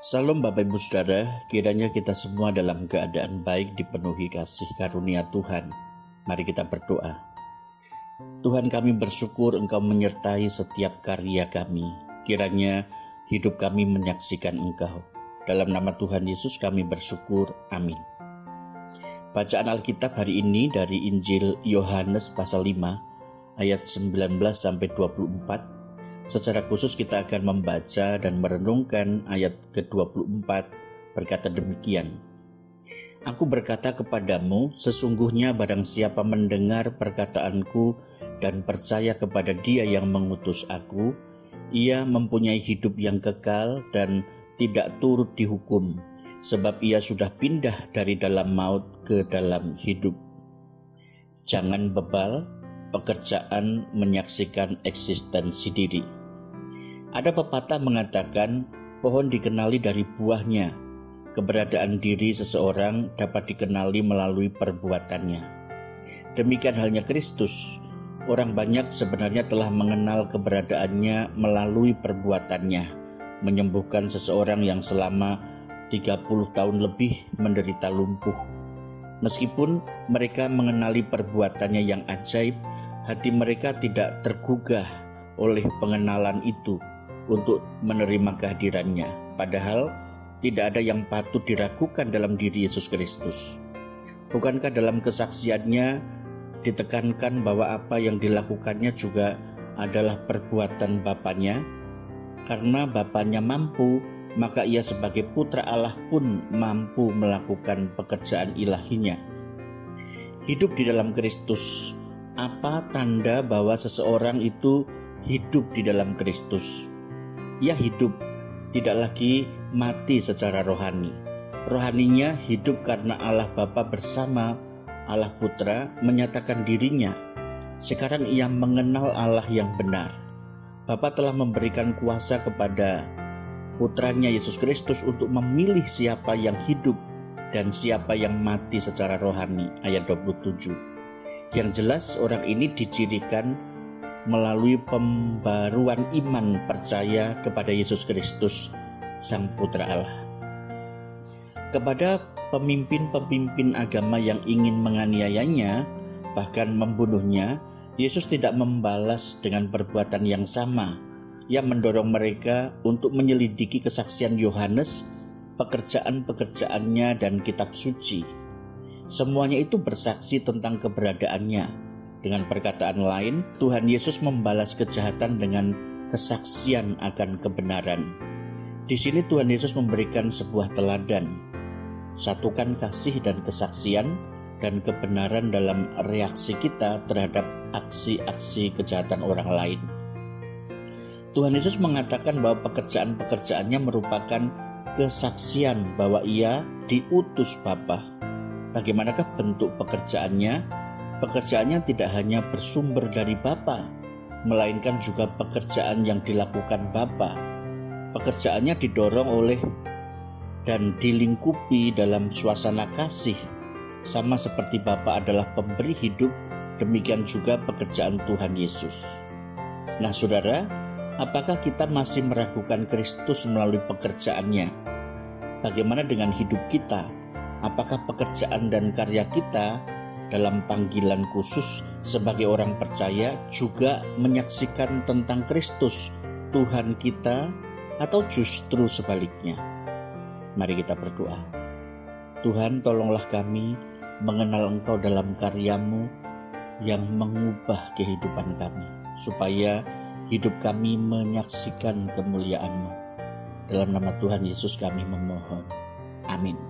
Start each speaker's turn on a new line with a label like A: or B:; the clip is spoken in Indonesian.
A: Salam Bapak Ibu Saudara, kiranya kita semua dalam keadaan baik dipenuhi kasih karunia Tuhan. Mari kita berdoa. Tuhan kami bersyukur Engkau menyertai setiap karya kami. Kiranya hidup kami menyaksikan Engkau. Dalam nama Tuhan Yesus kami bersyukur. Amin. Bacaan Alkitab hari ini dari Injil Yohanes pasal 5 ayat 19 sampai 24 Secara khusus kita akan membaca dan merenungkan ayat ke-24 berkata demikian. Aku berkata kepadamu, sesungguhnya barang siapa mendengar perkataanku dan percaya kepada dia yang mengutus aku, ia mempunyai hidup yang kekal dan tidak turut dihukum, sebab ia sudah pindah dari dalam maut ke dalam hidup. Jangan bebal, pekerjaan menyaksikan eksistensi diri. Ada pepatah mengatakan pohon dikenali dari buahnya. Keberadaan diri seseorang dapat dikenali melalui perbuatannya. Demikian halnya Kristus. Orang banyak sebenarnya telah mengenal keberadaannya melalui perbuatannya, menyembuhkan seseorang yang selama 30 tahun lebih menderita lumpuh. Meskipun mereka mengenali perbuatannya yang ajaib, hati mereka tidak tergugah oleh pengenalan itu untuk menerima kehadirannya. Padahal tidak ada yang patut diragukan dalam diri Yesus Kristus. Bukankah dalam kesaksiannya ditekankan bahwa apa yang dilakukannya juga adalah perbuatan Bapaknya? Karena Bapaknya mampu, maka ia sebagai putra Allah pun mampu melakukan pekerjaan ilahinya. Hidup di dalam Kristus, apa tanda bahwa seseorang itu hidup di dalam Kristus? Ia hidup, tidak lagi mati secara rohani. Rohaninya hidup karena Allah Bapa bersama Allah Putra menyatakan dirinya. Sekarang ia mengenal Allah yang benar. Bapa telah memberikan kuasa kepada putranya Yesus Kristus untuk memilih siapa yang hidup dan siapa yang mati secara rohani. Ayat 27. Yang jelas orang ini dicirikan melalui pembaruan iman percaya kepada Yesus Kristus, Sang Putra Allah. Kepada pemimpin-pemimpin agama yang ingin menganiayanya, bahkan membunuhnya, Yesus tidak membalas dengan perbuatan yang sama. Ia mendorong mereka untuk menyelidiki kesaksian Yohanes, pekerjaan-pekerjaannya, dan kitab suci. Semuanya itu bersaksi tentang keberadaannya, dengan perkataan lain, Tuhan Yesus membalas kejahatan dengan kesaksian akan kebenaran. Di sini Tuhan Yesus memberikan sebuah teladan. Satukan kasih dan kesaksian dan kebenaran dalam reaksi kita terhadap aksi-aksi kejahatan orang lain. Tuhan Yesus mengatakan bahwa pekerjaan-pekerjaannya merupakan kesaksian bahwa ia diutus Bapa. Bagaimanakah bentuk pekerjaannya? Pekerjaannya tidak hanya bersumber dari Bapa, melainkan juga pekerjaan yang dilakukan Bapa. Pekerjaannya didorong oleh dan dilingkupi dalam suasana kasih, sama seperti Bapa adalah pemberi hidup, demikian juga pekerjaan Tuhan Yesus. Nah, saudara, apakah kita masih meragukan Kristus melalui pekerjaannya? Bagaimana dengan hidup kita? Apakah pekerjaan dan karya kita dalam panggilan khusus sebagai orang percaya juga menyaksikan tentang Kristus, Tuhan kita, atau justru sebaliknya. Mari kita berdoa. Tuhan tolonglah kami mengenal Engkau dalam karyamu yang mengubah kehidupan kami, supaya hidup kami menyaksikan kemuliaan-Mu. Dalam nama Tuhan Yesus kami memohon. Amin.